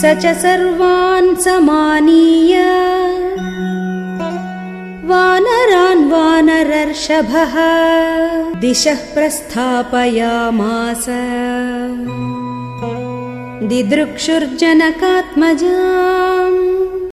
स च सर्वान् समानीय। वानरान् वानरर्षभः दिशः प्रस्थापयामास। दिदृक्षुर्जनकात्मजाम्